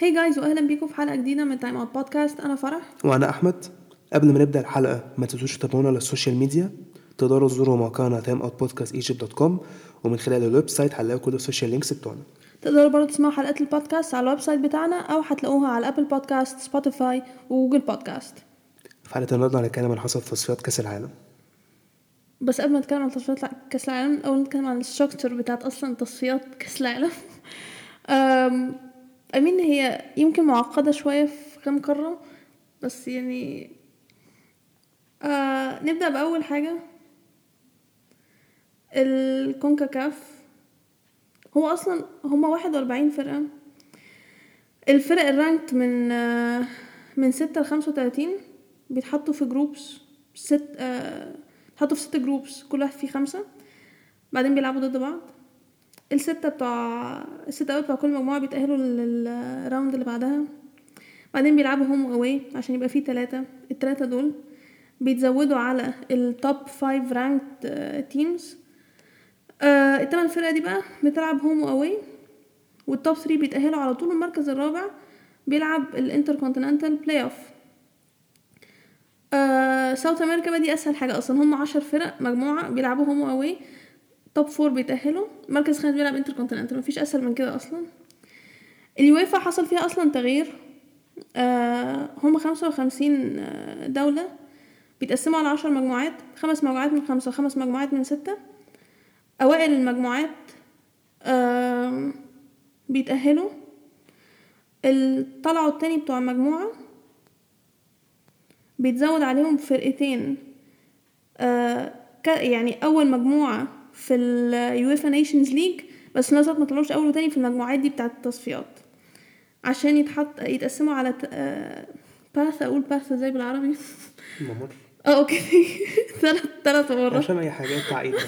Hi guys واهلا بيكم في حلقة جديدة من Time Out Podcast أنا فرح. وأنا أحمد. قبل ما نبدأ الحلقة ما تنسوش تتابعونا على ال social media تقدروا تزوروا موقعنا timeoutpodcastegypt.com ومن خلال ال website هتلاقوا كل ال social links بتوعنا. تقدروا برضه تسمعوا حلقات البودكاست على ال website بتاعنا أو هتلاقوها على Apple Podcast Spotify و Google Podcast في حلقة النهاردة هنتكلم عن حصل في تصفيات كأس العالم. بس قبل ما نتكلم عن تصفيات كأس العالم الأول نتكلم عن ال structure بتاعت أصلا تصفيات كأس العالم. I mean هي يمكن معقدة شوية في كام قاره بس يعني آه نبدأ بأول حاجة. ال CONCACAF هو أصلا هما واحد وأربعين فرقة. الفرق ال ranked من آه من ستة لخمسة وتلاتين بيتحطوا في groups ست آه بيتحطوا في ست groups كل واحد فيه خمسة. بعدين بيلعبوا ضد بعض. الستة بتوع الستة أول بتوع كل مجموعة بيتأهلوا لل round اللي بعدها. بعدين بيلعبوا home و away عشان يبقى فيه تلاتة. التلاتة دول بيتزودوا على ال top five ranked teams التمن فرقة دي بقى بتلعب home و away وال top 3 بيتأهلوا على طول. المركز الرابع بيلعب ال intercontinental playoff South America بقى دي أسهل حاجة أصلا. هم عشر فرق مجموعة بيلعبوا home و away top four بيتأهلوا. مركز خامس بيلعب انتركونتيننتال مفيش أسهل من كده أصلا. اليويفا حصل فيها أصلا تغيير. آه هم خمسة وخمسين دولة بيتقسموا على عشر مجموعات. خمس مجموعات من خمسة وخمس مجموعات من ستة. أوائل المجموعات آه بيتأهلوا. الطلعوا التاني بتوع المجموعة بيتزود عليهم فرقتين. آه يعني أول مجموعة في ال UEFA Nations League بس في نفس الوقت ما طلعوش أول وتاني في المجموعات دي بتاعة التصفيات. عشان يتحط يتقسموا على آه path أقول path إزاي بالعربي؟ ممر. آه أوكي. ثلاث ثلاث مرات. عشان أي حاجة تعقيد.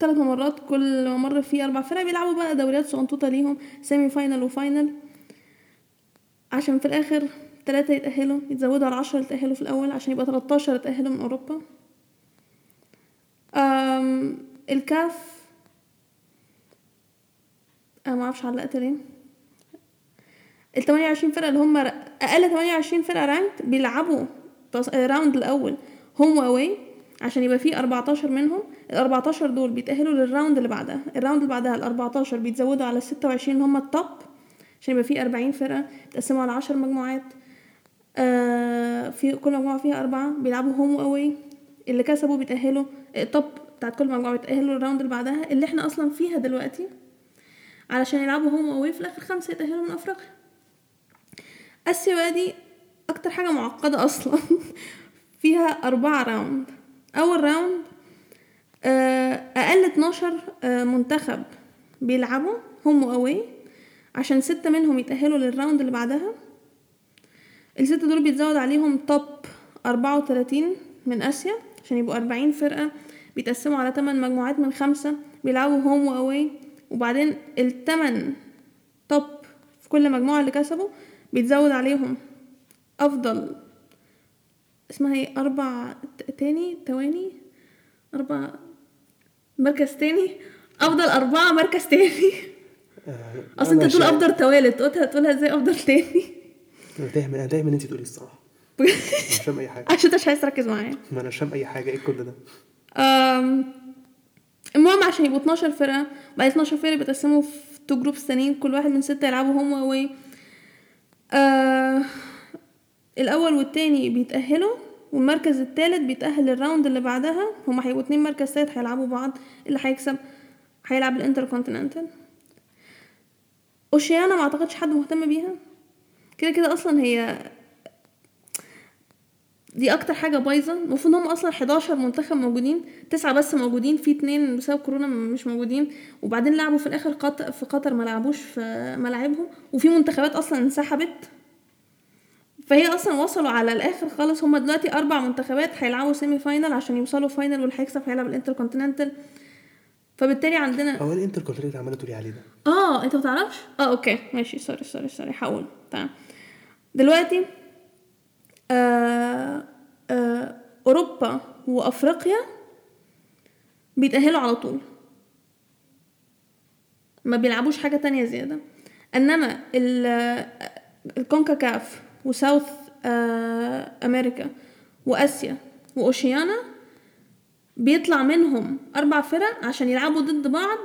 ثلاث مرات كل ممر فيه أربع فرق بيلعبوا بقى دوريات صغنطوطة ليهم semi final و final عشان في الآخر تلاتة يتأهلوا يتزودوا على عشرة يتأهلوا في الأول عشان يبقى تلاتاشر يتأهلوا من أوروبا. آم، ال CAF أنا معرفش علقت ليه. ال 28 فرقة اللي هم أقل 28 فرقة ranked بيلعبوا ال round الأول home و away عشان يبقى فيه 14 منهم. ال 14 دول بيتأهلوا لل round اللي بعدها. ال round اللي بعدها ال 14 بيتزودوا على ال 26 اللي هم ال top عشان يبقى فيه 40 فرقة بيتقسموا على 10 مجموعات. آه في كل مجموعة فيها أربعة بيلعبوا home و away اللي كسبوا بيتأهلوا. ال top بتاعت كل مجموعة بيتأهلوا. لل round اللي بعدها اللي إحنا أصلا فيها دلوقتي علشان يلعبوا home و away في الآخر خمسة يتأهلوا من أفريقيا. آسيا بقى دي أكتر حاجة معقدة أصلا. فيها أربعة round أول round آه، أقل 12 آه، منتخب بيلعبوا home و away عشان ستة منهم يتأهلوا لل round اللي بعدها. الستة دول بيتزود عليهم top أربعة وتلاتين من آسيا عشان يبقوا أربعين فرقة بيتقسموا على تمن مجموعات من خمسة بيلعبوا home و away وبعدين التمن top في كل مجموعة اللي كسبوا بيتزود عليهم. أفضل اسمها إيه؟ أربع تاني تواني أربع مركز تاني. أفضل أربعة مركز تاني. آه، أصل أنت تقول أفضل توالد تقولها تقولها إزاي أفضل تاني؟ أنا دايما أنا دايما أنت تقولي الصراحة. أنا مش فاهم أي حاجة. عشان انت مش عايز تركز معايا. ما أنا مش فاهم أي حاجة. إيه كل ده؟ أم، المهم عشان يبقوا 12 فرقة بعد 12 فرقة بيتقسموا في two groups تانيين كل واحد من ستة يلعبوا home و away آه الأول والتاني بيتأهلوا والمركز التالت بيتأهل لل round اللي بعدها. هما هيبقوا اتنين مركز تالت هيلعبوا بعض. اللي هيكسب هيلعب الانتركونتيننتال. أوشيانا ما أعتقدش حد مهتم بيها. كده كده أصلا هي دي أكتر حاجة بايظة. المفروض هم أصلا 11 منتخب موجودين تسعة بس موجودين في اتنين بسبب كورونا مش موجودين وبعدين لعبوا في الآخر في قطر ما لعبوش في ملاعبهم وفي منتخبات أصلا انسحبت. فهي أصلا وصلوا على الآخر خالص. هم دلوقتي أربع منتخبات هيلعبوا semi final عشان يوصلوا final واللي هيكسب هيلعب الإنتركونتيننتال. فبالتالي عندنا هو الانتر كونتيننت عمالة تقولي عليه ده؟ آه أنت متعرفش آه okay. ماشي. sorry sorry sorry. هقول. تمام. دلوقتي آه آه أوروبا وأفريقيا بيتأهلوا على طول. ما بيلعبوش حاجة تانية زيادة. إنما ال- الكونكاكاف وساوث أمريكا وآسيا وأوشيانا بيطلع منهم أربع فرق عشان يلعبوا ضد بعض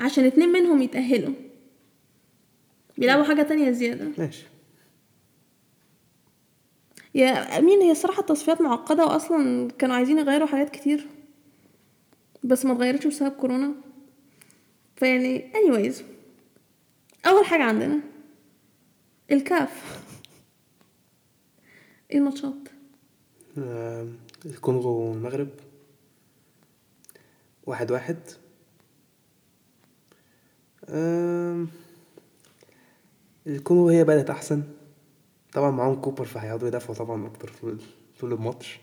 عشان اتنين منهم يتأهلوا. بيلعبوا حاجة تانية زيادة. ماشي. يا أمين هي الصراحة التصفيات معقدة واصلا كانوا عايزين يغيروا حاجات كتير بس ما اتغيرتش بسبب كورونا. فيعني anyways أول حاجة عندنا الكاف إيه الماتشات؟ الكونغو والمغرب. واحد واحد. الكونغو هي بدأت أحسن. طبعا معاهم كوبر فهيقعدوا يدافعوا طبعا أكتر طول الماتش.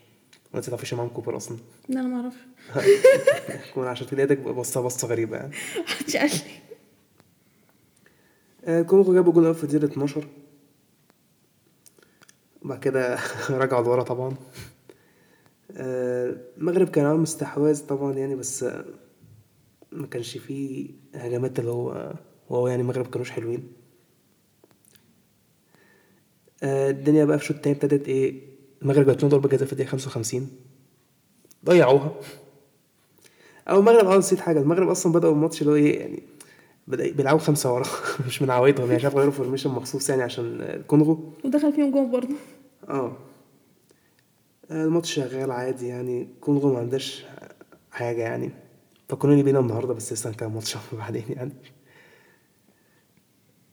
ما تعرفش معاهم كوبر أصلا. لا أنا ما أعرفش. كون عشان في لقيتك بصة بصة غريبة يعني. محدش قال لي. آه، الكونغو جابوا جول في الدقيقة 12 وبعد كده رجعوا لورا طبعا. آه، المغرب كان عامل استحواذ طبعا يعني بس ما كانش فيه هجمات اللي هو هو يعني المغرب كانوش حلوين. الدنيا بقى في الشوط التاني ابتدت إيه؟ المغرب جات لهم ضربة جزاء في الدقيقة 55 ضيعوها. أو المغرب آه نسيت حاجة. المغرب أصلا بدأوا الماتش اللي هو إيه؟ يعني بدأ بيلعبوا خمسة ورا. مش من عوايدهم يعني شايف غيروا formation مخصوص يعني عشان الكونغو ودخل فيهم جول برضه. آه. الماتش شغال عادي يعني. كونغو ما عندهاش حاجة يعني. فكروني بينا النهاردة بس لسه كان ماتش بعدين يعني.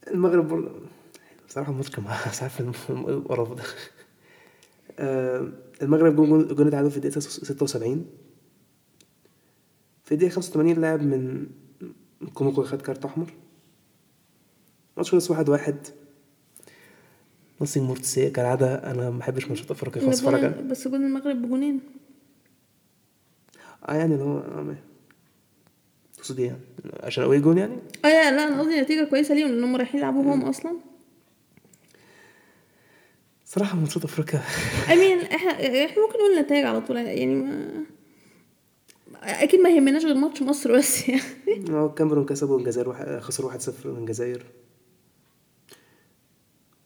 المغرب برضه الماتش كان مش عارف القرف ده. آه، المغرب جون جون اتعادلوا في الدقيقة 76 في الدقيقة 85 لاعب من الكونغو خد كارت أحمر. ماتش خلص واحد واحد. نصي مرتسي كالعادة أنا ما بحبش ماتشات أفريقيا خالص جون- فرجة بس جول المغرب بجونين. آه يعني اللي هو آه، تقصد إيه يعني؟ عشان أوي جون يعني؟ آه لا أنا قصدي نتيجة كويسة ليهم لأن هم رايحين يلعبوا هم أصلا. صراحة ماتشات أفريقيا. امين إحنا إحنا ممكن نقول نتائج على طول يعني ما أكيد ما يهمناش غير ماتش مصر بس يعني. هو الكاميرون كسبوا الجزائر خسروا واحد صفر من الجزائر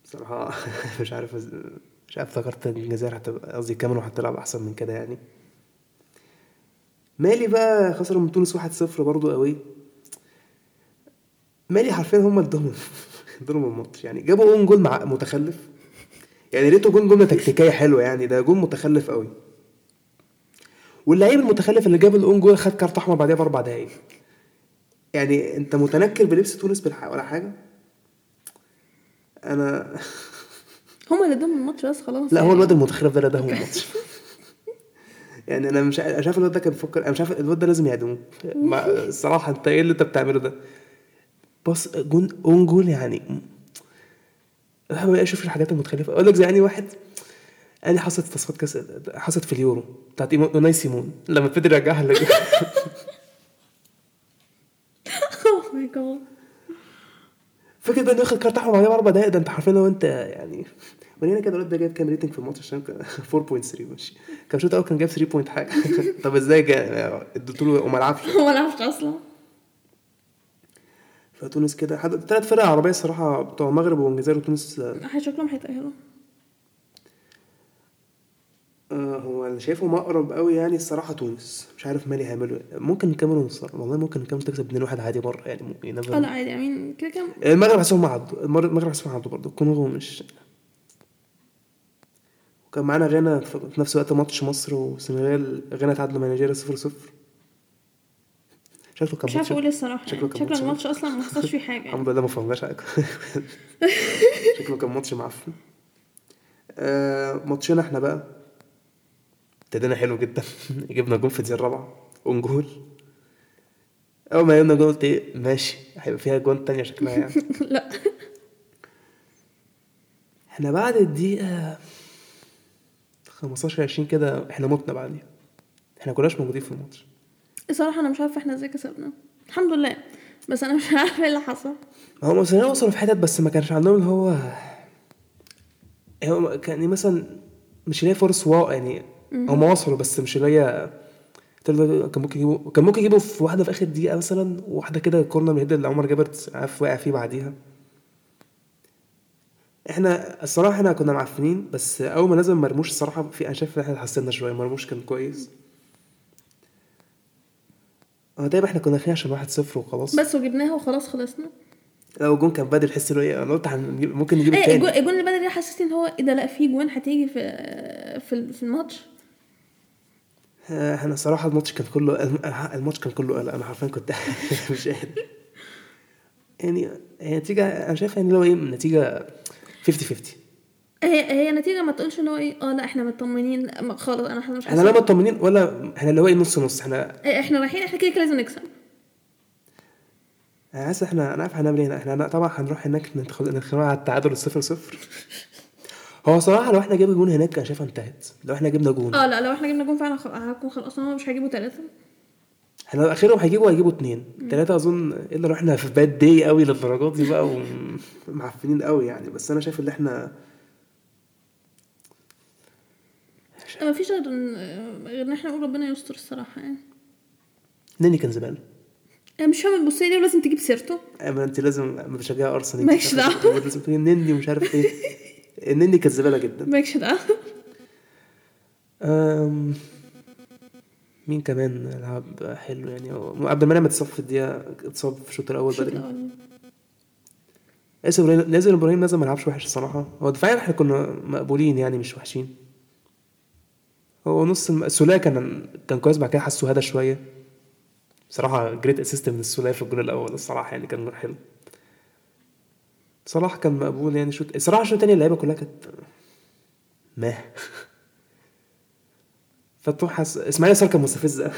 بصراحة مش عارف مش عارف افتكرت الجزائر هتبقى قصدي الكاميرون هتلعب أحسن من كده يعني. مالي بقى خسروا من تونس واحد صفر برضه قوي. مالي حرفيا هم ادوهم ادوهم الماتش يعني. جابوا own goal متخلف. يعني ريتو جون جملة تكتيكية حلوة يعني ده جون متخلف قوي. واللعيب المتخلف اللي جاب ال own goal خد كارت أحمر بعديها بأربع دقايق. يعني أنت متنكر بلبس تونس بالحق ولا حاجة؟ أنا هم اللي ادوهم الماتش بس خلاص لا هو يعني. الواد المتخلف ده اللي اداهم الماتش. يعني أنا مش عارف الواد ده كان بيفكر أنا مش عارف الواد ده لازم يعدموه الصراحه أنت إيه اللي أنت بتعمله ده؟ بص جون own goal يعني بحاول أشوف الحاجات المتخلفة. أقول لك زي يعني واحد؟ يعني حصلت في تصفيات كاس حصلت في اليورو؟ بتاعت اوناي سيمون. لما فضل يرجعها my God فكرة بقى إنه ياخد كارت أحمر بعدها بأربع دقايق. ده أنت حرفيا لو أنت يعني ورينا كده الواد ده جايب كام rating في الماتش عشان كان 4.3 ماشي. كان شوط أول كان جايب 3 point حاجة. طب إزاي اديته له وما لعبش؟ هو ما لعبش أصلا. فتونس كده. حد ثلاث فرق عربية الصراحة بتوع المغرب والجزائر وتونس. آه، شكلهم هيتأهلوا؟ آه، هو اللي شايفهم أقرب قوي يعني الصراحة تونس. مش عارف مالي هيعملوا إيه. ممكن الكاميرون والله ممكن الكاميرون تكسب 2-1 عادي بره يعني. ممكن آه never- لا عادي I mean. كده كده. المغرب حاسسهم عدوا المغرب حاسسهم عدوا برضه. الكونغو مش وكان معانا غانا في نفس وقت ماتش مصر والسنغال غانا تعادلوا مع نيجيريا 0 0 شكله كان مش عارفة أقول الصراحه شكله. كان ماتش الماتش أصلا ما حصلش فيه حاجة. الحمد لله ما فهمناش حاجة. شكله كان ماتش معفن. آه ماتشنا إحنا بقى. ابتدينا حلو جدا. جبنا جون في الدقيقة الرابعة. own goal أول ما جبنا جول قلت إيه؟ ماشي. هيبقى فيها جون تانية شكلها يعني. لا. إحنا بعد الدقيقة 15 20 كده إحنا متنا بعديها. إحنا كناش موجودين في الماتش. الصراحه أنا مش عارفة إحنا إزاي كسبنا. الحمد لله. بس أنا مش عارفة إيه اللي حصل. هم وصلوا وصلوا في حتت بس ما كانش عندهم اللي هو هو كان مثلا مش هي فرص واو يعني هم وصلوا بس مش هي كان ممكن يجيبوا كان ممكن يجيبوا في واحدة في آخر دقيقة مثلا وواحدة كده كورنر من الهيد اللي عمر جابر عارف وقع فيه بعديها. إحنا الصراحة إحنا كنا معفنين بس أول ما نزل مرموش الصراحة في أنا شايف إن إحنا اتحسنا شوية. مرموش كان كويس. آه دايما إحنا كنا داخلين عشان واحد صفر وخلاص. بس وجبناها وخلاص خلصنا. لو الجون كان بدري تحس إنه إيه أنا قلت ممكن نجيب إيه التاني الجون الجون اللي بدري ده حسسني إن هو إيه ده لأ في جوان هتيجي في في في الماتش. آه، إحنا الصراحه الماتش كان كله الم- الماتش كان كله قلق. أنا حرفيا كنت مش قادر. يعني هي نتيجة أنا شايف يعني لو إيه نتيجة 50 50 هي هي نتيجة ما تقولش ان هو إيه آه لا إحنا مطمنين لا خالص أنا إحنا مش إحنا لا مطمنين ولا إحنا اللي هو إيه نص نص إحنا إيه، إحنا رايحين إحنا كده كده لازم نكسب. أنا حاسس إحنا أنا عارف هنعمل إيه. إحنا طبعا هنروح هناك ندخل ندخل على التعادل الصفر صفر. هو صراحة لو إحنا جبنا جون هناك أنا شايفها انتهت. لو إحنا جبنا جون. آه لا لو إحنا جبنا جون فعلا هكون خلاص هم مش هيجيبوا ثلاثة إحنا لو آخرهم هيجيبوا هيجيبوا اتنين. تلاتة أظن إلا لو إحنا في bad day قوي للدرجات دي بقى ومعفنين قوي يعني. بس أنا شايف إن إحنا ما فيش غير غير إن إحنا نقول ربنا يستر الصراحة يعني. نني كان زباله أنا مش فاهمة تبص ليه ولازم تجيب سيرته؟ اما أنت لازم بتشجعي أرسنال. ماليش انت دعوة. لازم تقولي نني ومش عارف إيه. النني كانت زبالة جدا. مالكش دعوة. أم... مين كمان لعب حلو يعني؟ عبد المنعم اتصاب في الدقيقة اتصاب في الشوط الأول بدري. ياسر إبراهيم نازل إبراهيم نزل ما لعبش وحش الصراحة. هو دفاعيا إحنا كنا مقبولين يعني مش وحشين. هو نص الم- السولية كان كان كويس بعد كده حسه هدى شوية. بصراحة great assist من السوليه في الجول الأول الصراحة يعني كان حلو. صلاح كان مقبول يعني شوط الصراحه الشوط الثاني اللعيبة كلها كانت ما فتوح حس... إسماعيل ياسر كان مستفز. قوي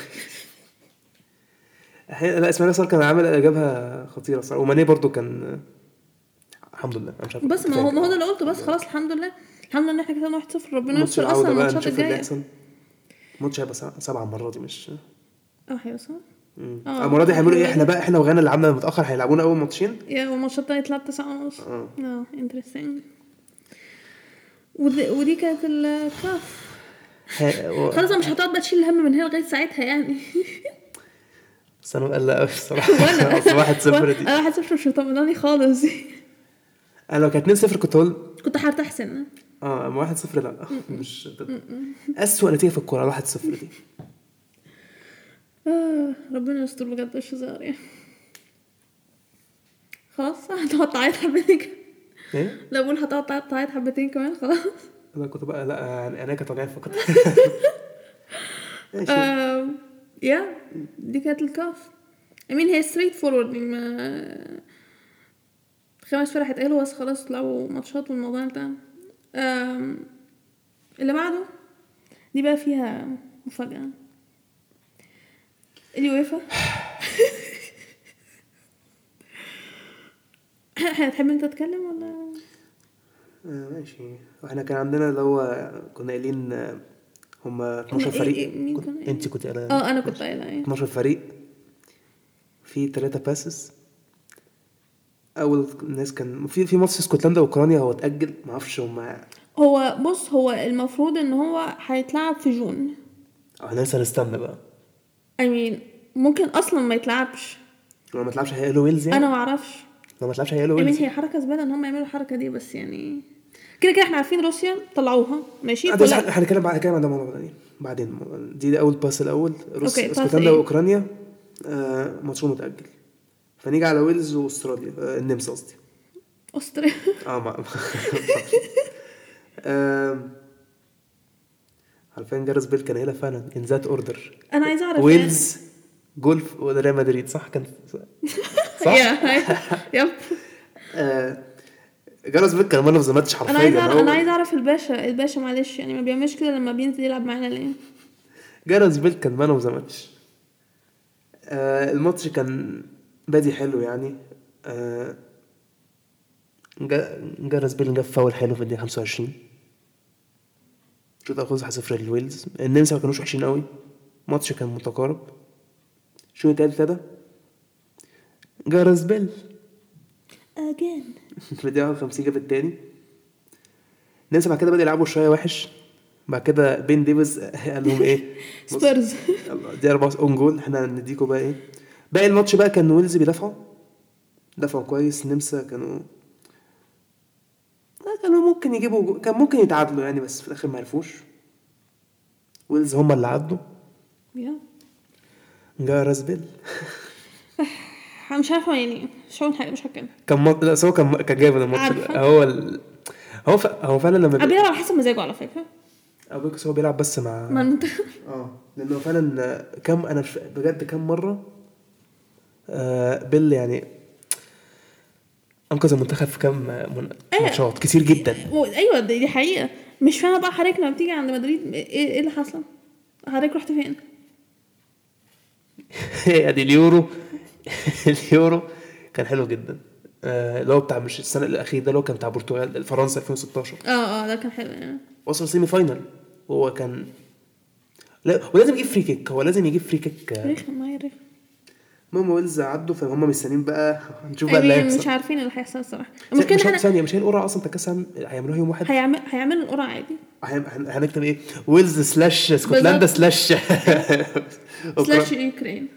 أحيانا لا إسماعيل ياسر كان عامل جابها خطيرة صراحة. وماني برضو كان الحمد لله أنا مش عارف بس ما هو ما هو ده اللي قلته بس خلاص الحمد لله. الحمد لله إن إحنا كسبنا 1-0 ربنا يستر أصلا الماتشات الجاية. الماتش هيبقى سبعة- سبعة المرة دي مش آه صح مم. آه. المرة دي هيعملوا إيه؟ إحنا بقى إحنا وغانا اللي لعبنا متأخر هيلعبونا أول ماتشين؟ يا والماتشات التانية طلعت تسعة ونص. آه. آه انترستنج ودي, ودي كانت الكاف خلاص أنا مش هتقعد بقى تشيل الهم من هنا لغاية ساعتها يعني. بس أنا مقلق أوي الصراحة وأنا. واحد صفر دي. أنا واحد صفر مش مطمناني خالص. أنا لو كانت 2 0 كنت أقول كنت هرتاح سنة. آه أما 1 0 لا. مش أسوأ نتيجة في الكورة 1 0 دي. آه ربنا يستر بجد مش هزار يعني. خلاص هتقعد تعيط حبتين كمان إيه؟ لا بقول هتقعد تعيط- حبتين كمان خلاص. أنا كنت بقى لا يعني أنا كانت وجعاني فقط. يا دي كانت الكاف. I mean هي straight forward ما خمس فرق هيتقالوا بس خلاص طلعوا ماتشات والموضوع انتهى. اللي بعده دي بقى فيها مفاجأة. اليويفا هتحب انت تتكلم ولا؟ آه، ماشي. وإحنا كان عندنا اللي هو كنا قايلين آه، هما 12 إيه- فريق. إيه- مين كنت- إيه؟ انت كنت قايلة. آه أنا كنت قايلة إيه. 12 فريق. في ثلاثة باسز أول ناس كان في في ماتش اسكتلندا وأوكرانيا هو اتأجل ما أعرفش هم هو بص هو المفروض إن هو هيتلعب في June. إحنا لسه هنستنى بقى. I mean ممكن أصلا ما يتلعبش. لو ما تلعبش هيقولوا ويلز يعني؟ أنا ما أعرفش. لو ما تلعبش I mean ويلز هي حركة زبالة إن هم يعملوا الحركة دي بس يعني كده كده إحنا عارفين روسيا طلعوها. ماشي؟ آه، فلا- هنتكلم بعد هنتكلم عن ده الموضوع بعدين بعدين دي, دي أول path الأول. روسيا اسكتلندا إيه؟ وأوكرانيا آه ماتشهم متأجل. فنيجي على ويلز واستراليا آه النمسا قصدي. أستراليا. آه ما عارفين جارس بيل كان قايلها فعلا in that order أنا عايزه أعرف ويلز جولف وريال مدريد صح؟ كان صح؟ yep آه، جارس بيل كان man of the match حرفيا أنا عايزه أعرف- هو- أنا عايزه أعرف الباشا الباشا معلش يعني ما بيعملش كده لما بينزل يلعب معانا ليه؟ جارس بيل كان man of the match الماتش كان بادي حلو يعني. آه، جا- جارس بيل جاب فاول حلو في الدقيقة 25 شوط اخذ 1-0 للويلز النمسا ما كانوش وحشين قوي. الماتش كان متقارب. شو التالت ابتدى. جارس بيل. again في الدقيقة 50 جاب التاني. النمسا بعد كده بدأوا يلعبوا شوية وحش. بعد كده بين ديفيز قال لهم إيه؟ سبيرز. دي أربع own goal. إحنا هنديكوا بقى إيه؟ باقي الماتش بقى كان ويلز بيدافعوا؟ دفعوا كويس النمسا كانوا لا، كانوا ممكن يجيبوا. كان ممكن يتعادلوا يعني بس في الآخر ما عرفوش. ويلز هم اللي عدوا. يا جارس بيل أنا مش عارفة يعني مش هقول حاجة مش هتكلم كان مط... لا هو كان كان جايب الماتش. هو ال... هو ف... هو فعلا لما أنا بيلعب على حسب مزاجه على فكرة. ابوكس هو بيلعب بس مع مع المنتخب. آه لأنه فعلا كم أنا بجد كم مرة بيل يعني أنقذ المنتخب في كم من... أيوة. ماتشات كتير جدا. أيوه دي, حقيقة. مش فاهمة بقى حضرتك لما بتيجي عند مدريد إيه إيه اللي حصل؟ حضرتك رحت فين؟ أدي اليورو. اليورو كان حلو جدا. آه، اللي هو بتاع مش السنة الاخير ده اللي هو كان بتاع البرتغال فرنسا 2016 آه آه ده كان حلو يعني وصل semi final وهو كان لا ولازم يجيب free kick هو لازم يجيب free kick آه، رخم ما هي رخم المهم ويلز عدوا فهم مستنيين بقى هنشوف بقى اللي يعني مش عارفين اللي هيحصل الصراحه المشكلة مش ثانية مش هي القرعة أصلا العالم هيعملوها يوم واحد؟ هيعمل هيعملوا القرعة عادي. هن- هن- هنكتب إيه؟ ويلز slash اسكتلندا. slash slash Ukraine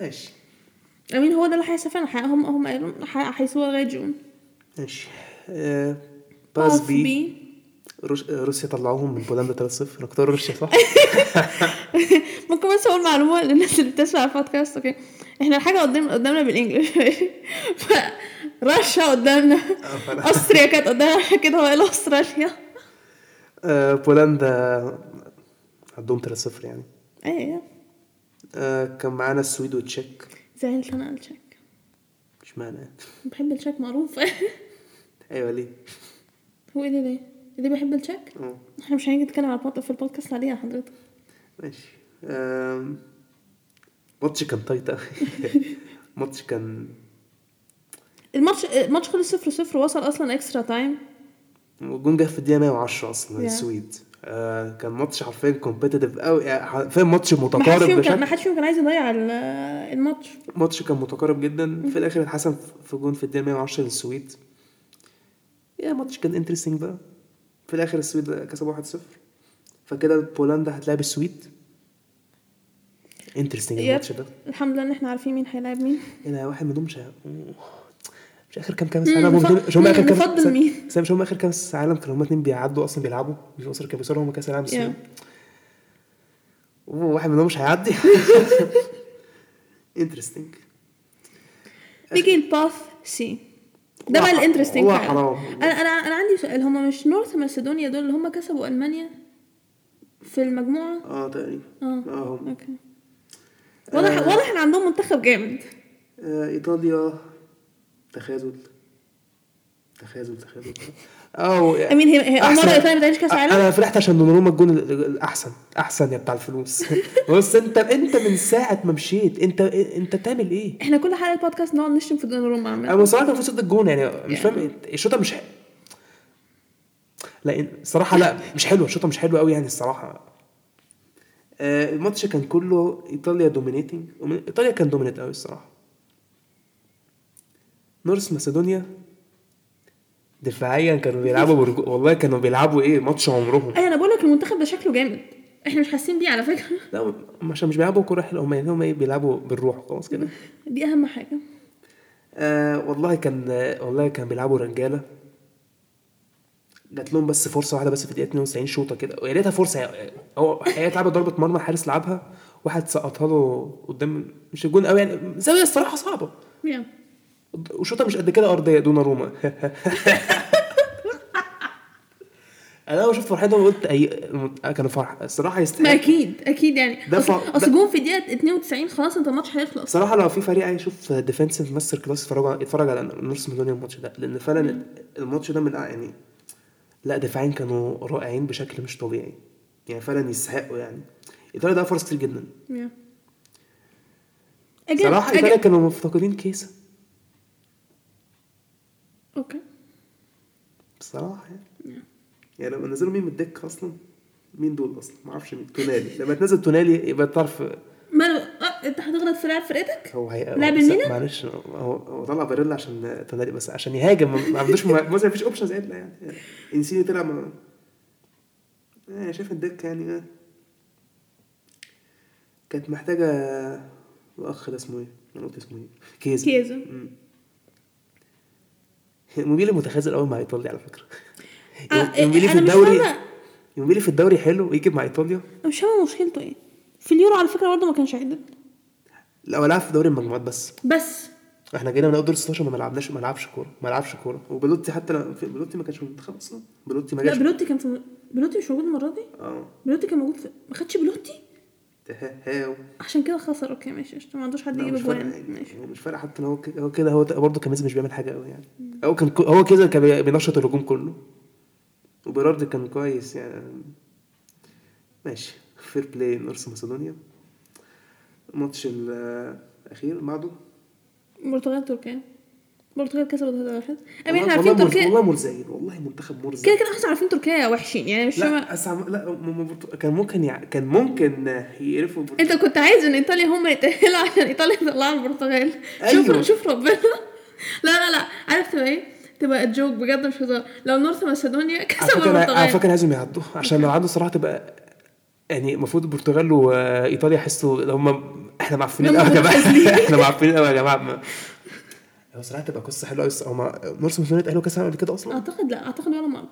ماشي. امين هو ده اللي هيحصل فعلا. هم هم هيسيبوها لغايه June. ماشي. آه، Path B. روس- روسيا طلعوهم من بولندا 3-0 أنا كنت أقول روسيا صح؟ ممكن بس أقول معلومة للناس اللي بتسمع البودكاست okay. إحنا الحاجة قدام قدامنا بال English. ف- رشا قدامنا. Austria كانت قدامنا كده هو قال استراليا آه، بولندا عندهم 3-0 يعني. أيوه آه، كان معانا السويد والتشيك. زعلت أنا على التشيك مش معنى بحب التشيك معروف. أيوه ليه؟ هو إيه ده ليه؟ ليه بحب التشيك؟ إحنا مش هنيجي نتكلم على في البودكاست عليه يا حضرتك. ماشي. ماتش كان tight أوي. ماتش كان الماتش الماتش خلص صفر صفر وصل أصلا extra time الجون جه في الدقيقة 110 أصلا Yeah. السويد آه كان ماتش حرفيا competitive قوي يعني حرفيا ماتش ما متقارب كان بشكل ما حدش فيهم كان عايز يضيع ال- الماتش. ماتش كان متقارب جدا. في الآخر اتحسم في جون في الدقيقة 110 للسويد يا ماتش كان interesting بقى. في الآخر السويد كسبوا 1-0 فكده بولندا هتلاعب السويد interesting. الماتش ده الحمد لله إن إحنا عارفين مين هيلاعب مين أنا واحد منهم مش مش آخر كام كاس عالم مش هم آخر كام نفضل مين؟ مش هم آخر كاس عالم كانوا هم اتنين بيعدوا أصلا بيلعبوا مش مصر كانوا بيوصلوا هم كأس العالم. دي. وواحد منهم مش هيعدي interesting نيجي ال Path C ده بقى ال interesting حرام. أنا أنا أنا عندي سؤال. هم مش North Macedonia دول اللي هم كسبوا ألمانيا في المجموعة؟ آه تقريبا. آه آه هم okay. واضح آه. واضح إن عندهم منتخب جامد. آه إيطاليا تخاذل. تخاذل تخاذل. I mean هي أول. مرة ايطاليا ما تعيش كأس عالم أنا فرحت عشان دوناروما الجون ال- الأحسن أحسن يا بتاع الفلوس. بص انت أنت من ساعة ما مشيت انت أنت بتعمل إيه؟ إحنا كل حلقة بودكاست نقعد نشتم في دوناروما أنا بصراحه كان في صد الجون يعني مش فاهم الشوطة مش لا الصراحه لا مش حلوة الشوطة مش حلوة قوي يعني الصراحة. آه الماتش كان كله إيطاليا dominating إيطاليا كان dominate قوي الصراحة. North Macedonia دفاعيا كانوا بيلعبوا برجو... والله كانوا بيلعبوا إيه ماتش عمرهم. أيوه أنا بقول لك المنتخب ده شكله جامد. إحنا مش حاسين بيه على فكرة. لا عشان مش بيلعبوا كورة حلوة هم يعني هم إيه بيلعبوا بالروح خلاص كده. دي أهم حاجة. آه والله كان والله كان بيلعبوا رجالة. جات لهم بس فرصة واحدة بس في الدقيقة 92 شوطة كده. ويا ريتها فرصة هو هي اتلعبت ضربة مرمى الحارس لعبها واحد سقطها له قدام مش الجون قوي يعني. زاوية الصراحة صعبة. يا. وشوطه مش قد كده أرضية دون روما؟ أنا اول شفت فرحتهم قلت اي كانوا فرح الصراحة يستحق أكيد أكيد يعني. ده اصل أصل جون في الدقيقة 92 خلاص أنت الماتش هيخلص. بصراحه لو في فريق عايز يشوف defensive masterclass يتفرج يتفرج على North Macedonia الماتش ده. لأن فعلا الماتش ده من يعني لا دفاعين كانوا رائعين بشكل مش طبيعي. يعني فعلا يستحقوا يعني. إيطاليا ده فرص كتير جدا. Again- صراحة إيطاليا كانوا مفتقدين كييزا okay. بصراحة يعني. يعني لما نزلوا مين من الدكه أصلا؟ مين دول أصلا؟ ما أعرفش مين. تونالي. لما تنزل تونالي يبقى تعرف ماله آه أنت هتغلط في لاعب فرقتك؟ هو هي لاعب الميلان؟ معلش هو هو طلع باريلا عشان تونالي بس عشان يهاجم. ما ما عندوش ما ما فيش options عدله يعني. إنسيني طلع ما أنا شايف الدكه يعني إيه كانت محتاجه الاخ ده اسمه إيه؟ أنا قلت اسمه إيه؟ كيزا كيزا. إيموبيلي متخاذل قوي مع إيطاليا على فكرة. آه، إيموبيلي في أنا مش الدوري. إيموبيلي في الدوري حلو يجي مع إيطاليا. أنا مش فاهمة مشكلته إيه. في اليورو على فكرة برضه ما كانش عدل. لا هو لعب في دوري المجموعات بس. بس. إحنا جينا من أول دور 16 ما لعبناش ما لعبش كوره ما لعبش كورة. وبلوتي حتى لو في بلوتي ما كانش في المنتخب أصلا بلوتي ما لا جاش. بلوتي كان في بلوتي مش موجود المرة دي. آه. بلوتي كان موجود في ما خدش بلوتي هاو عشان كده خسر. okay ماشي. ما عندوش حد يجيب أجوان. ماشي. مش فارق. حتى لو هو كده هو كده هو برضه كان مش بيعمل حاجة قوي يعني. هو كان هو كده كان بي- بينشط الهجوم كله. وبيراردي كان كويس يعني. ماشي. fair play نورث ماسدونيا الماتش الاخير بعده. البرتغال تركيا. البرتغال كسبت 3-1 أمين والله- إحنا عارفين تركيا والله مرزقين والله منتخب مرزق كده كده إحنا عارفين تركيا وحشين يعني مش لا أسعى لا م- كان ممكن يع... كان ممكن يقرفوا البرتغال. أنت كنت عايز إن إيطاليا هم يتأهلوا عشان إيطاليا تطلع البرتغال. شوف أيوة. شوف ربنا. لا لا لا. عارف تبقى إيه؟ تبقى جوك بجد مش هزار. لو نورث ماسدونيا على كسب فكرة على البرتغال. فكرة لازم يعدوا عشان لو عدوا صراحة تبقى يعني المفروض البرتغال وإيطاليا يحسوا هم إحنا معفنين قوي يا جماعة. إحنا معفنين قوي يا جماعة. ما- هو صراحة تبقى قصة حلوة قوي هم نورث ماسدونيا اتاهلوا كاس العالم قبل كده أصلا؟ أعتقد لا أعتقد ولا مرة.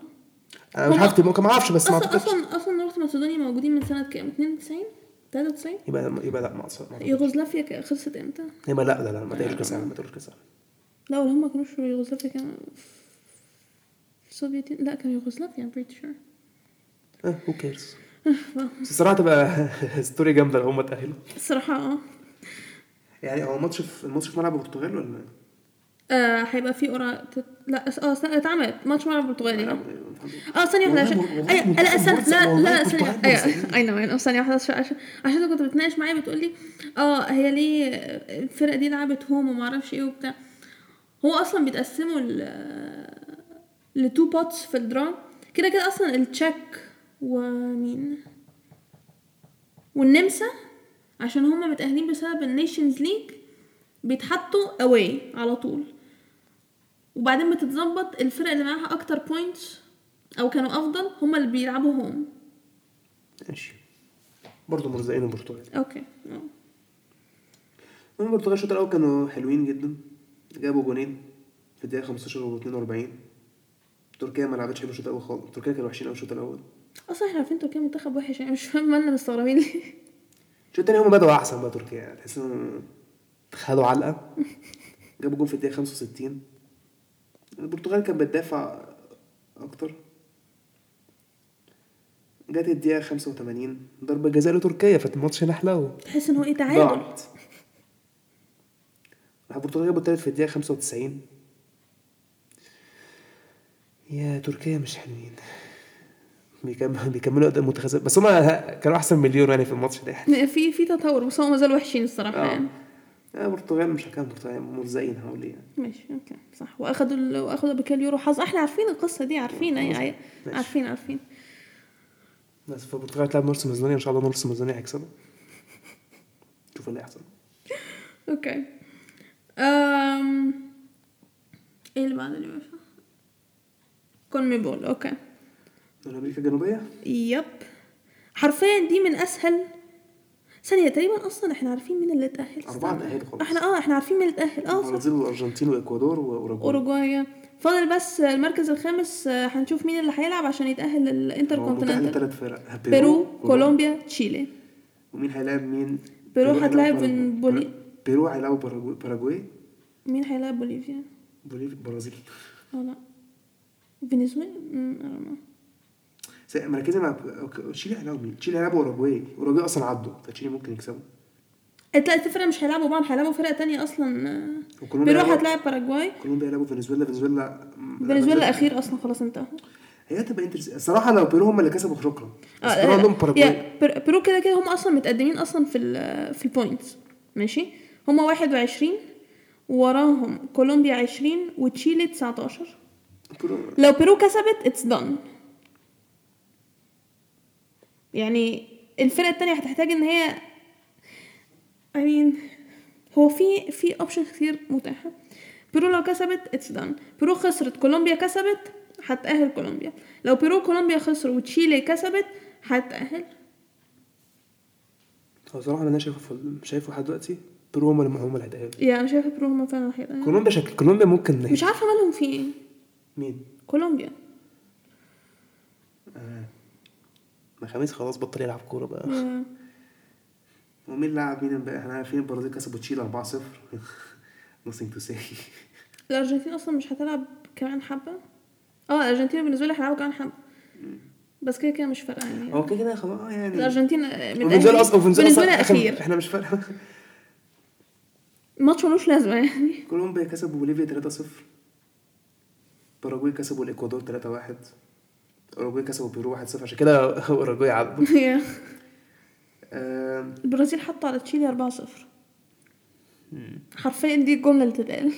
أنا مش عارف ممكن ما أعرفش بس ما أعتقدش. أصلا أصلا نورث ماسدونيا موجودين من سنة كام؟ 92 93 يبقى يبقى لا ما أعتقدش. يوغوسلافيا خلصت إمتى؟ يبقى لا لا لا ما تقلش كاس العالم ما تقلش كاس العالم لا ولا هم كانوش في يوغوسلافيا كانوا في السوفيت لا كانوا يوغوسلافيا I'm pretty sure. آه who cares بس الصراحه تبقى story جامدة لو هم اتأهلوا. الصراحه آه. يعني هو الماتش في الماتش في ملعب البرتغال ولا؟ آه، هيبقى في قرعه. لا أس- آه اتعملت. ماتش ملعب البرتغالي ملعب- آه ثانية واحدة عشان أيوة لا استنى لا لا أيوه مرزقين. I know ثانية واحدة عشان عشان كنت بتناقش معايا بتقول لي آه هي ليه الفرقة دي لعبت home وما أعرفش إيه وبتاع. هو أصلا بيتقسموا ل ل two pots في ال draw كده كده أصلا التشيك ومين؟ والنمسا عشان هما متأهلين بسبب النيشنز ليج بيتحطوا away على طول. وبعدين بتتظبط الفرق اللي معاها أكتر points أو كانوا أفضل هما اللي بيلعبوا home ماشي. برضه مرزقين البرتغال okay. هم البرتغال الشوط الأول كانوا حلوين جدا. جابوا جونين في الدقيقة 15 و 42 تركيا ما لعبتش حلو الشوط الأول خالص. تركيا كانوا وحشين قوي الشوط الأول. أصلا إحنا عارفين تركيا منتخب وحش يعني؟ مش فاهم مالنا مستغربين ليه. الشوط التاني هم بدأوا أحسن بقى تركيا. يعني تحس إنهم خدوا علقة. جابوا جون في الدقيقة 65 البرتغال كانت بتدافع أكتر. جت الدقيقة 85 ضربة جزاء لتركيا فالماتش هنا حلو تحس إن هو إيه تعادل. ضاعت. راح البرتغال جابوا التالت في الدقيقة 95 يا تركيا مش حلوين. بيكملوا بيكملوا أداء متخاذل بس هما كانوا أحسن مليون يعني في الماتش ده. في في تطور بس هم ما زالوا وحشين الصراحة آه. يعني. آه، البرتغال مش هكمل البرتغال هقول إيه؟ ماشي okay صح. وأخدوا ال... وأخدوا بكال يورو حظ. إحنا عارفين القصة دي عارفين اي أي- ماشي. عارفين عارفين. بس فالبرتغال تلعب نورس مازدونيا إن شاء الله نورس مازدونيا هيكسبوا. شوف اللي هيحصل. okay. أم... إيه اللي بعد اللي كونميبول okay. من أمريكا الجنوبية؟ yep. حرفيا دي من أسهل ثانية تقريبا أصلا إحنا عارفين مين اللي اتأهل أربعة استنى. اتأهلوا خلاص. إحنا آه إحنا عارفين مين اللي اتأهل. آه البرازيل والارجنتين وإكوادور واوروجواي اوروجواي فاضل بس المركز الخامس آه، هنشوف مين اللي هيلعب عشان هو متاح continental ثلاث فرق بيرو كولومبيا. تشيلي. ومين هيلاعب مين؟ بيرو هيلاعب هتلاعب بولي- بيرو هيلاعبوا باراجواي. مين هيلعب بوليفيا؟ بوليفيا برازيل. آه لا. فنزويلا مركزين مع تشيلي هيلاعبوا مين؟ تشيلي هيلاعبوا أوروجواي. أوروجواي أصلا عدوا فتشيلي ممكن يكسبوا. التلات فرق مش هيلعبوا بعض هيلعبوا فرق تانية أصلا آه، بيرو هيلعبوا- هتلاعب باراجواي. كولومبيا هيلاعبوا فنزويلا فنزويلا فنزويلا أخير أصلا خلاص انتهى هي هتبقى interesting الصراحة لو بيرو هم اللي كسبوا شكرا. بس آه، بيرو آه، عندهم باراجواي. بيرو كده كده هم أصلا متقدمين أصلا في ال في ال points ماشي؟ هم 21 وراهم كولومبيا 20 وتشيلي 19 بيرو لو بيرو كسبت it's done يعني الفرقة التانية هتحتاج إن هي I mean هو في في option كتير متاحة. بيرو لو كسبت it's done بيرو خسرت كولومبيا كسبت هتأهل كولومبيا. لو بيرو وكولومبيا خسروا وتشيلي كسبت هتأهل. هو صراحة أنا شايفه شايفه لحد دلوقتي بيرو هم اللي هم اللي هيتأهلوا. يعني أنا شايفة بيرو هما فعلا هيتأهلوا. كولومبيا شكل كولومبيا ممكن مش عارفة مالهم في إيه. مين؟ كولومبيا. آه. ما خميس خلاص بطل يلعب كورة بقى. ومين لعب مين امبارح؟ إحنا عارفين البرازيل كسبوا تشيلي 4-0 nothing to say الأرجنتين أصلا مش هتلعب كمان حبة؟ آه الأرجنتين بالنسبة لي هيلعبوا كمان حبة. بس كده كده مش فارقة يعني. هو كده كده خلاص آه يعني. الأرجنتين من وفنزويلا أصلا لي أصلاً أخير. إحنا مش فارقة. ماتش ملوش لازمة يعني. كولومبيا كسبوا بوليفيا 3-0 باراجواي كسبوا الإكوادور 3-1 اوروجواي كسبوا بيرو 1-0 عشان كده اوروجواي عدوا البرازيل حطوا على تشيلي 4-0 حرفيا دي الجمله اللي تتقال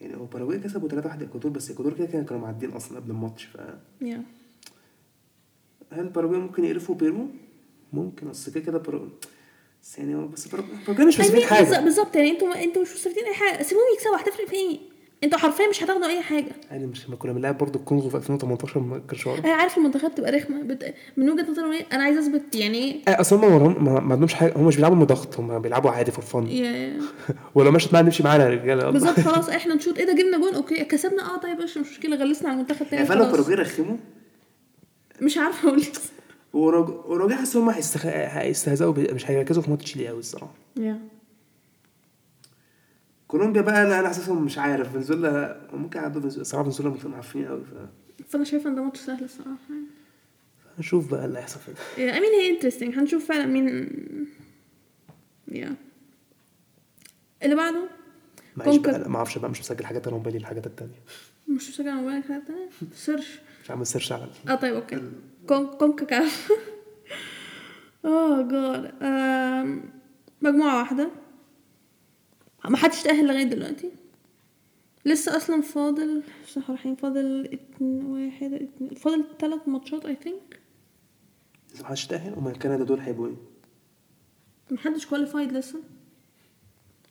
يعني هو باراجواي كسبوا 3-1 الاكوادور بس الاكوادور كده كانوا معدين أصلا قبل الماتش ف. هل باراجواي ممكن يقرفوا بيرو؟ ممكن اصل كده كده باراجواي بس يعني بس باراجواي مش مستفيد حاجة بالظبط يعني أنتوا أنتوا مش مستفيدين اي حاجة سيبوهم يكسبوا هتفرق في إيه أنتوا حرفيا مش هتاخدوا أي حاجة. يعني مش لما كنا بنلعب برضه الكونغو في 2018 ما كانش عارف أنا عارف المنتخبات بتبقى رخمة بت... من وجهة نظري إيه أنا عايزة أثبت يعني إيه. أصل هم ما ما عندهمش حاجة هم مش بيلعبوا بضغط هم بيلعبوا عادي for fun yeah- yeah. ولو مشيت معانا نمشي معانا يا رجالة. بالظبط خلاص إحنا نشوط. إيه ده جبنا جون؟ okay. كسبنا؟ آه طيب مش مشكلة غلسنا على المنتخب تاني خلاص. باراجواي رخموا مش عارفة أقول وراجع وراجع حاسس ان هم هيستخ... هيستهزئوا. مش هيركزوا في ماتش تشيلي قوي الصراحة. yeah. كولومبيا بقى لا أنا حاسسهم مش عارف. فنزويلا ممكن يعدوا فنزويلا الصراحه فنزويلا معفنين قوي ف فأنا شايفة إن ده ماتش سهل الصراحة. نشوف بقى اللي هيحصل في ده امين هي interesting هنشوف فعلا مين يا اللي بعده؟ بقى لا، ما أعرفش بقى مش مسجل حاجات أنا موبايلي الحاجات التانية. مش مسجل على موبايلك حاجة تانية؟ search. مش عامل search على آه طيب okay. كون كونكاكاف. آه جاد آم، مجموعة واحدة. ما حدش تأهل لغاية دلوقتي. لسه أصلا فاضل صح رايحين فاضل اتنين واحد اتنين فاضل ثلاث ماتشات I think لسه محدش تأهل؟ أمال كندا دول هيبقوا إيه؟ محدش qualified لسه.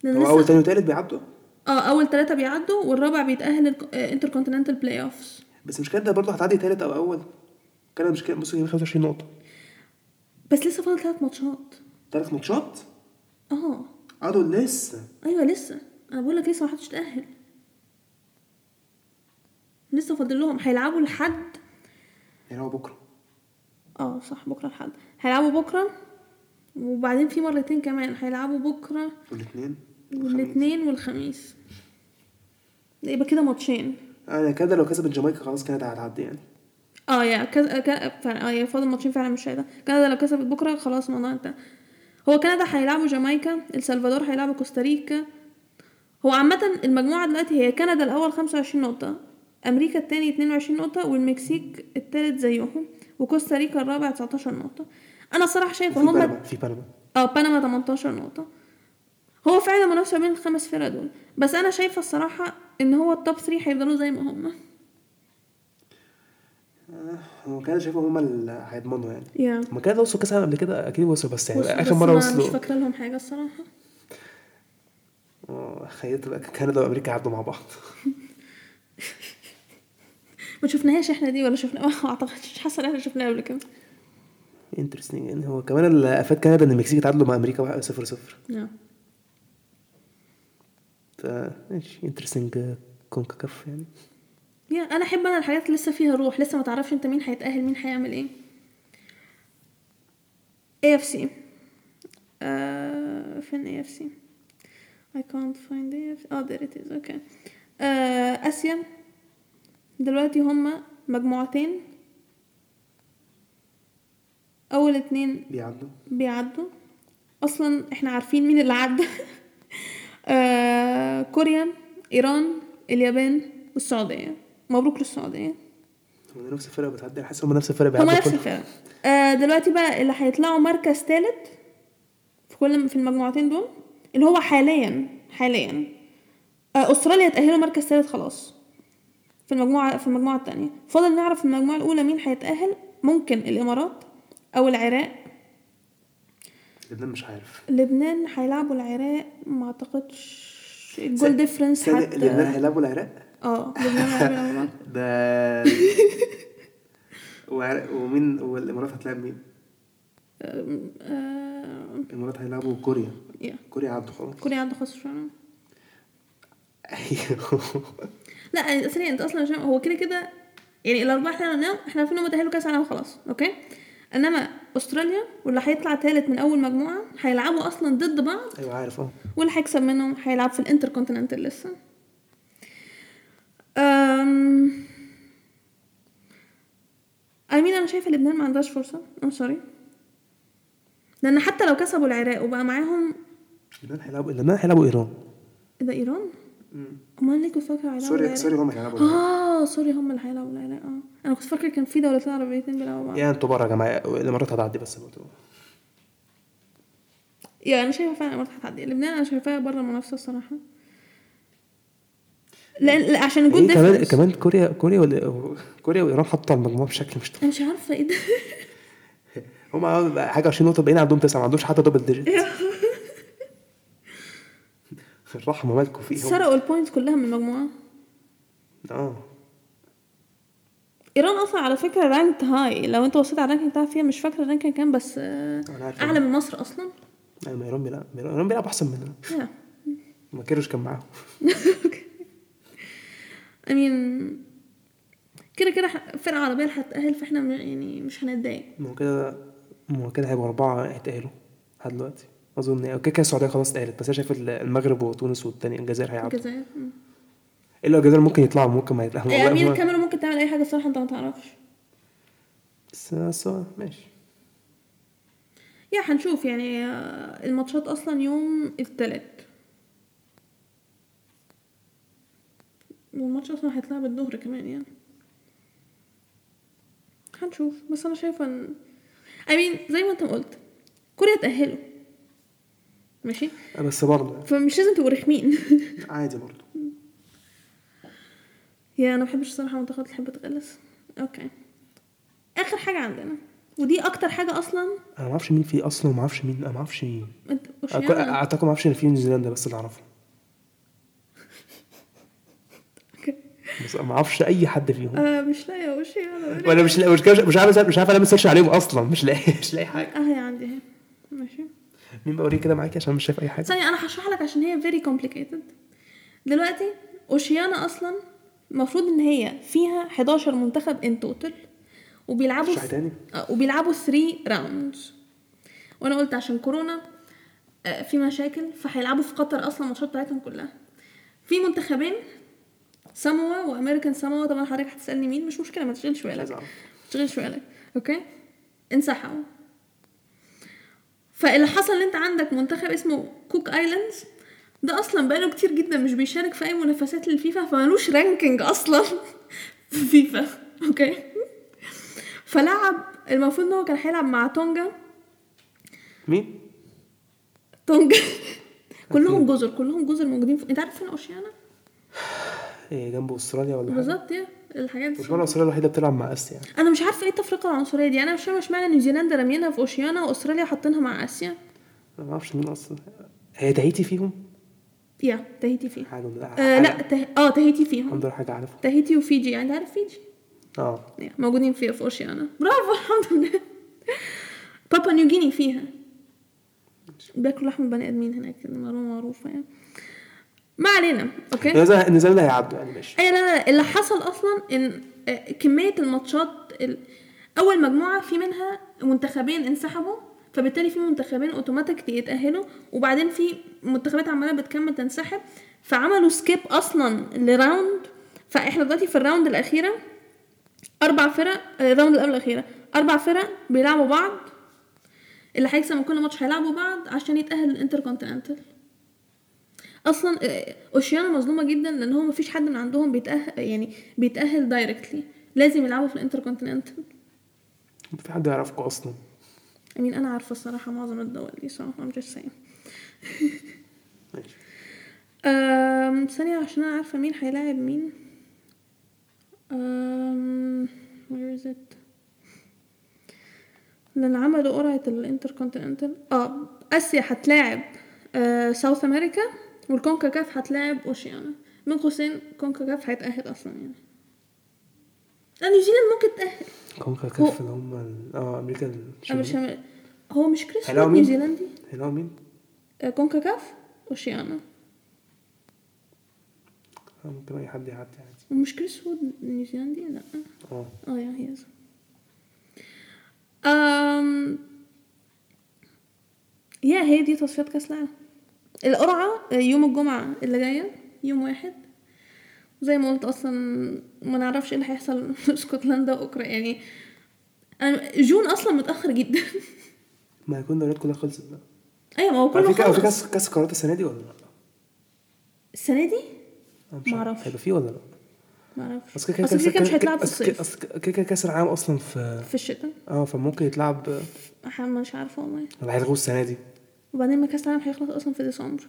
هو أول تاني وتالت بيعدوا؟ آه أول ثلاثة بيعدوا والرابع بيتأهل intercontinental playoffs بس مش كندا برضه هتعدي تالت أو أول؟ كندا مش كده بصوا جايبين 25 نقطة. بس لسه فاضل ثلاث ماتشات. تلات ماتشات؟ آه. آه دول لسه. أيوه لسه. أنا بقول لك لسه ما حدش تأهل لسه فاضل لهم. هيلعبوا لحد. هو بكرة. آه صح بكرة لحد. هيلعبوا بكرة وبعدين في مرتين كمان. هيلعبوا بكرة والاثنين والاثنين والخميس. يبقى كده ماتشين. آه كندا لو كسبت جامايكا خلاص كندا هتعدي يعني. آه يا كذا ك... فعلا آه يا فاضل ماتشين فعلا مش هيدا. كندا لو كسبت بكرة خلاص الموضوع انتهى. هو كندا هيلعبوا جامايكا السلفادور هيلعبوا كوستاريكا. هو عامة المجموعة دلوقتي هي كندا الأول 25 نقطة أمريكا التاني 22 نقطة والمكسيك التالت زيهم وكوستاريكا الرابع 19 نقطة. أنا الصراحة شايفة في هما بنما في بنما. آه بنما 18 نقطة. هو فعلا منافسة بين الخمس فرق دول بس أنا شايفة الصراحة إن هو ال top 3 هيفضلوا زي ما هما هو كندا شايفهم هما اللي هيضمنوا يعني. yeah هما كندا وصلوا كاس قبل كده؟ أكيد وصلوا بس يعني وصلوا آخر بس مرة ما- مش وصلوا فاكرة لهم حاجة الصراحة. آه خيلت بقى كندا وأمريكا عدوا مع بعض. ما شفناهاش إحنا دي ولا شفنا ما أعتقدش حاسة إن إحنا شفناها قبل كده. interesting يعني هو كمان اللي أفاد كندا إن المكسيك تعادلوا مع أمريكا 0 0 yeah. ف ماشي interesting CONCACAF يعني yeah أنا أحب أنا الحاجات لسه فيها روح لسه ما تعرفش أنت مين هيتأهل مين هيعمل إيه. اي اف سي فين اي اف سي I can't find AFC آه there it is. Okay. آه آسيا. دلوقتي هما مجموعتين. أول اتنين بيعدوا. بيعدوا. أصلا إحنا عارفين مين اللي عدى. آه كوريا إيران اليابان والسعودية. مبروك للسعودية. هم نفس الفرقة بتعدي حاسس هم نفس الفرقة هما بيعدوا نفس كل- الفرق آه دلوقتي بقى اللي هيطلعوا مركز ثالث في كل في المجموعتين دول اللي هو حاليا حاليا آه أستراليا تأهلوا مركز ثالث خلاص في المجموعة في المجموعة التانية. فاضل نعرف في المجموعة الأولى مين هيتأهل؟ ممكن الإمارات أو العراق. لبنان مش عارف. لبنان هيلعبوا العراق ما أعتقدش. ال goal difference حتى لبنان هيلعبوا العراق؟ آه لبنان ده ومين والامارات هتلاعب مين؟ آم، الامارات هيلعبوا كوريا. Yeah. كوريا عدوا خلاص. كوريا عنده خاص فعلا أيوه. لا ثانية انت أصلا عشان هو كده كده يعني الأربعة إحنا قلناهم إحنا عارفين انهم تأهلوا كأس العالم خلاص okay؟ إنما أستراليا واللي هيطلع تالت من أول مجموعة هيلعبوا أصلا ضد بعض. أيوه عارف أه. واللي هيكسب منهم هيلعب في الانتر كونتيننتال لسه. أم... أمين أنا شايفة لبنان ما عندهاش فرصة. أم sorry لأن حتى لو كسبوا العراق وبقى معاهم لبنان هيلعبوا لبنان هيلعبوا إيران. إيه ده إيران؟ أمال ليه كنت هيلعبوا سوريا العراق؟ سوريا هم هيلعبوا آه sorry هم اللي هيلعبوا العراق آه. أنا كنت فاكرة كان في دولتين عربيتين بيلعبوا بعض. يعني أنتوا بره يا جماعة الامارات هتعدي بس برضه. يعني أنا شايفة فعلا الإمارات هتعدي. لبنان أنا شايفاها بره المنافسة الصراحة. لأن لا، عشان إيه وجود كمان. كمان كوريا كوريا ولا كوريا وإيران حطوا على المجموعة بشكل مش طبيعي. أنا مش عارفة إيه ده. هم حاجة 20 نقطة باقيين عندهم تسعة ما عندوش حتى double digit الرحمة مالكم فيهم. سرقوا ال points كلها من المجموعة. آه. إيران أصلا على فكرة ranked high لو أنت بصيت على ال ranking بتاعها فيها مش فاكرة ال ranking كام بس آه،. أعلى من مصر أصلا. لا ما إيران بيلعب إيران بيلعب أحسن مننا. ما كيروش كان معاهم. I mean كده كده فرقة عربية اللي هتتأهل فإحنا يعني مش هنتضايق. ما هو كده ما هو كده هيبقوا أربعة هيتأهلوا لحد دلوقتي. أظن يعني كده كده السعودية خلاص اتأهلت بس أنا شايف المغرب وتونس والتاني الجزائر هيعدوا الجزائر. إلا الجزائر ممكن يطلعوا ممكن ما امين والله ما- الكاميرا ممكن تعمل أي حاجة الصراحة أنت ما تعرفش. بس هو ماشي. يا هنشوف يعني آه، الماتشات أصلا يوم التلات. والماتش أصلا هيتلعب الظهر كمان يعني. هنشوف. بس أنا شايفة ان I mean زي ما أنت قلت كوريا تأهلوا. ماشي؟ بس برضه. فمش لازم تبقوا رخمين. عادي برضه. يا أنا بحبش الصراحة منتخبات اللي تحب تغلس. أوكي. آخر حاجة عندنا. ودي أكتر حاجة أصلا. أنا ما أعرفش مين فيه أصلا وما أعرفش مين أنا ما أعرفش مين. أعتقد ما أعرفش إن في نيوزيلندا بس اللي أعرفه. بس ما أعرفش أي حد فيهم. آه مش لاقيه اوشيانا وأنا مش لا- مش مش عارف مش عارف اعمل search عليهم أصلا. مش لاقي مش لاقي حاجة. آه هي عندي أهي. ماشي. مين بوريه كده معاكي عشان مش شايف أي حاجة؟ ثانية أنا هشرح لك عشان هي very complicated. دلوقتي أوشيانا أصلا المفروض إن هي فيها 11 منتخب in total وبيلعبوا تاني. آه، وبيلعبوا 3 rounds وأنا قلت عشان كورونا آه، في مشاكل فهيلعبوا في قطر أصلا الماتشات بتاعتهم كلها. في منتخبين ساموا وأمريكان ساموا. طبعا حضرتك هتسألني مين؟ مش مشكلة ما تشغلش بالك. ما تشغلش بالك okay؟ انسحبوا. فاللي حصل إن أنت عندك منتخب اسمه كوك آيلاندز ده أصلا بقاله كتير جدا مش بيشارك في أي منافسات للفيفا فمالوش ranking أصلا في فيفا. okay؟ فلعب المفروض إن هو كان هيلعب مع تونجا. مين؟ تونجا. كلهم جزر كلهم جزر موجودين في... أنت عارف فين أوشيانا؟ إيه جنب أستراليا ولا؟ بالظبط الحاجات دي. استراليا الوحيدة بتلعب مع آسيا. يعني أنا مش عارفة إيه التفرقه العنصريه دي. أنا مش فاهمة إشمعنى نيوزيلندا رامينها في أوشيانا وأستراليا حاطينها مع آسيا. أنا ما أعرفش مين أصلا. هي تهيتي فيهم؟ يا تهيتي فيه حاجة آه لا ته... آه تهيتي فيهم. الحمد لله حاجة عارفها. تهيتي وفيجي. يعني عارف فيجي؟ آه. موجودين فيها في أوشيانا. برافو الحمد لله. بابوا نيو جيني فيها. بياكلوا لحم البني آدمين هناك معلومه معروفة يعني. ما علينا okay؟ نيوزيلندا نيوزيلندا هيعدوا يعني ماشي. اي لا لا اللي حصل أصلا إن آه، كمية الماتشات ال... أول مجموعة في منها منتخبين انسحبوا فبالتالي في منتخبين أوتوماتيك يتأهلوا وبعدين في منتخبات عمالة بتكمل تنسحب. فعملوا skip أصلا ل round. فإحنا دلوقتي في ال round الأخيرة أربع فرق آه، ال round اللي قبل الأخيرة أربع فرق بيلعبوا بعض. اللي هيكسب من كل ماتش هيلعبوا بعض عشان يتأهل الانتر كونتيننتال أصلا آه، أوشيانا مظلومة جدا لأن هو مفيش حد من عندهم بيتاهل يعني بيتأهل directly لازم يلعبوا في الانتر كونتيننتال في حد يعرفكم أصلا. Mean أنا عارفة الصراحة معظم الدول دي just saying. ماشي. أم ثانية عشان أنا عارفة مين هيلاعب مين. أم where is it لأن عملوا قرعة الانتر كونتيننتال آه آسيا هتلاعب آه South America والكونكاكاف هتلاعب أوشيانا من قوسين كونكاكاف هيتأهل أصلا يعني. لا نيوزيلاند ممكن تأهل. كونكا هو- كاف اللي هم آه أمريكا الشمالية مش هو مش كريس مين؟ نيوزيلندي هيلاقوا مين؟ آه، كونكاكاف اوشيانا آه، ممكن أي حد يعدي عادي. ومش كريس وود نيوزيلندي لا. آه. آه يا هي أم... يا هي دي تصفيات كأس العالم. القرعة يوم الجمعة اللي جاية يوم واحد. زي ما قلت أصلا ما نعرفش إيه اللي هيحصل في اسكتلندا واوكرانيا يعني أنا- June أصلا متأخر جدا. ما هيكون الدوريات كلها خلصت بقى. أيوه ما هو كله هو في خلص. كأس كاس قارات السنة دي ولا لأ؟ السنة دي؟ عارف. معرفش. هيبقى فيه ولا لأ؟ ما أعرفش. أصل كده كده كده مش هيتلعب في الصيف. كده- كده كده كأس العالم أصلا في في الشتاء. آه فممكن يتلعب. مش عارفة والله. ولا هيلغوه السنة دي. وبعدين ما كاس العالم هيخلص أصلا في ديسمبر.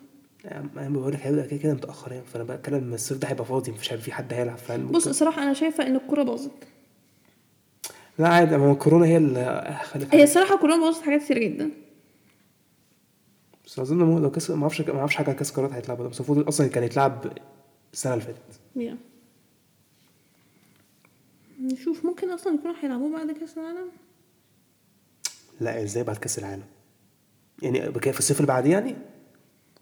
يعني أنا بقول لك هيبدأ كده كده متاخر يعني فأنا بتكلم الصيف ده هيبقى فاضي مفيش هيبقى في حد هيلعب فاهم؟ بص الصراحة أنا شايفة إن الكورة باظت. لا عادي ما هو الكورونا هي اللي خلت هي الصراحة الكورونا بوظت حاجات كتير جدا. بس أظن لو كاس ما أعرفش ما أعرفش حاجة عن كاس قارات هيتلعب بس المفروض أصلا كان يتلعب السنة اللي فاتت. نشوف ممكن أصلا يكونوا هيلعبوه بعد كاس العالم؟ لا إزاي بعد كاس العالم؟ يعني بكده في الصيف اللي بعديه يعني؟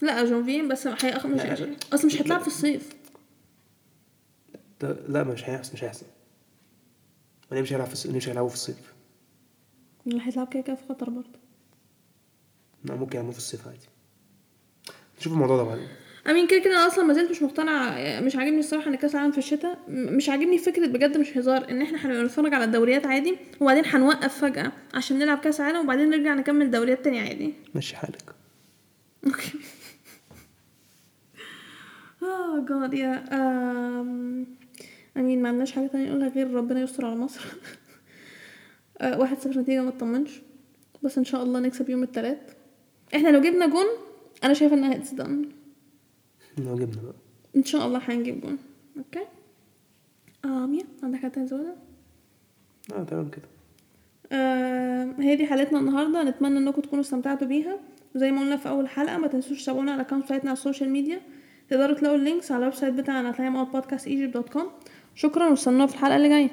لا جونفي بس هيأخ... مش لا، لا. أصلا مش هيتلعب في الصيف. ده لا مش هيحصل مش هيحصل ليه مش هيلعب في الصيف ليه مش هيلعبوا في الصيف. اللي هيتلعب كده كده في قطر برضه. لا ممكن يعملوه في الصيف عادي. نشوف الموضوع ده بعدين. امين كده كده أصلا ما زلت مش مقتنعة مش عاجبني الصراحة إن كأس العالم في الشتاء مش عاجبني فكرة بجد مش هزار إن إحنا هنبقى نتفرج على الدوريات عادي وبعدين هنوقف فجأة عشان نلعب كأس عالم وبعدين نرجع نكمل دوريات تانية عادي. مشي حالك. أوكي. آه جاد يا أم... I mean ما عندناش حاجة تانية نقولها غير ربنا يستر على مصر. آه، واحد صفر نتيجة ما تطمنش. بس إن شاء الله نكسب يوم التلات. إحنا لو جبنا جون أنا شايفة إنها it's done لو جبنا بقى. إن شاء الله هنجيب جون okay؟ ام يا عندك حاجة تزودها آه تمام كده. آه هي دي حلقتنا النهارده. نتمنى إنكم تكونوا استمتعتوا بيها. وزي ما قلنا في أول حلقة ما تنسوش تتابعونا على ال account بتاعتنا على ال social media. تقدروا تلاقوا ال links على ال website بتاعنا هتلاقيهم على podcast Egypt dot com شكرا وأستنونا في الحلقة اللي جاية.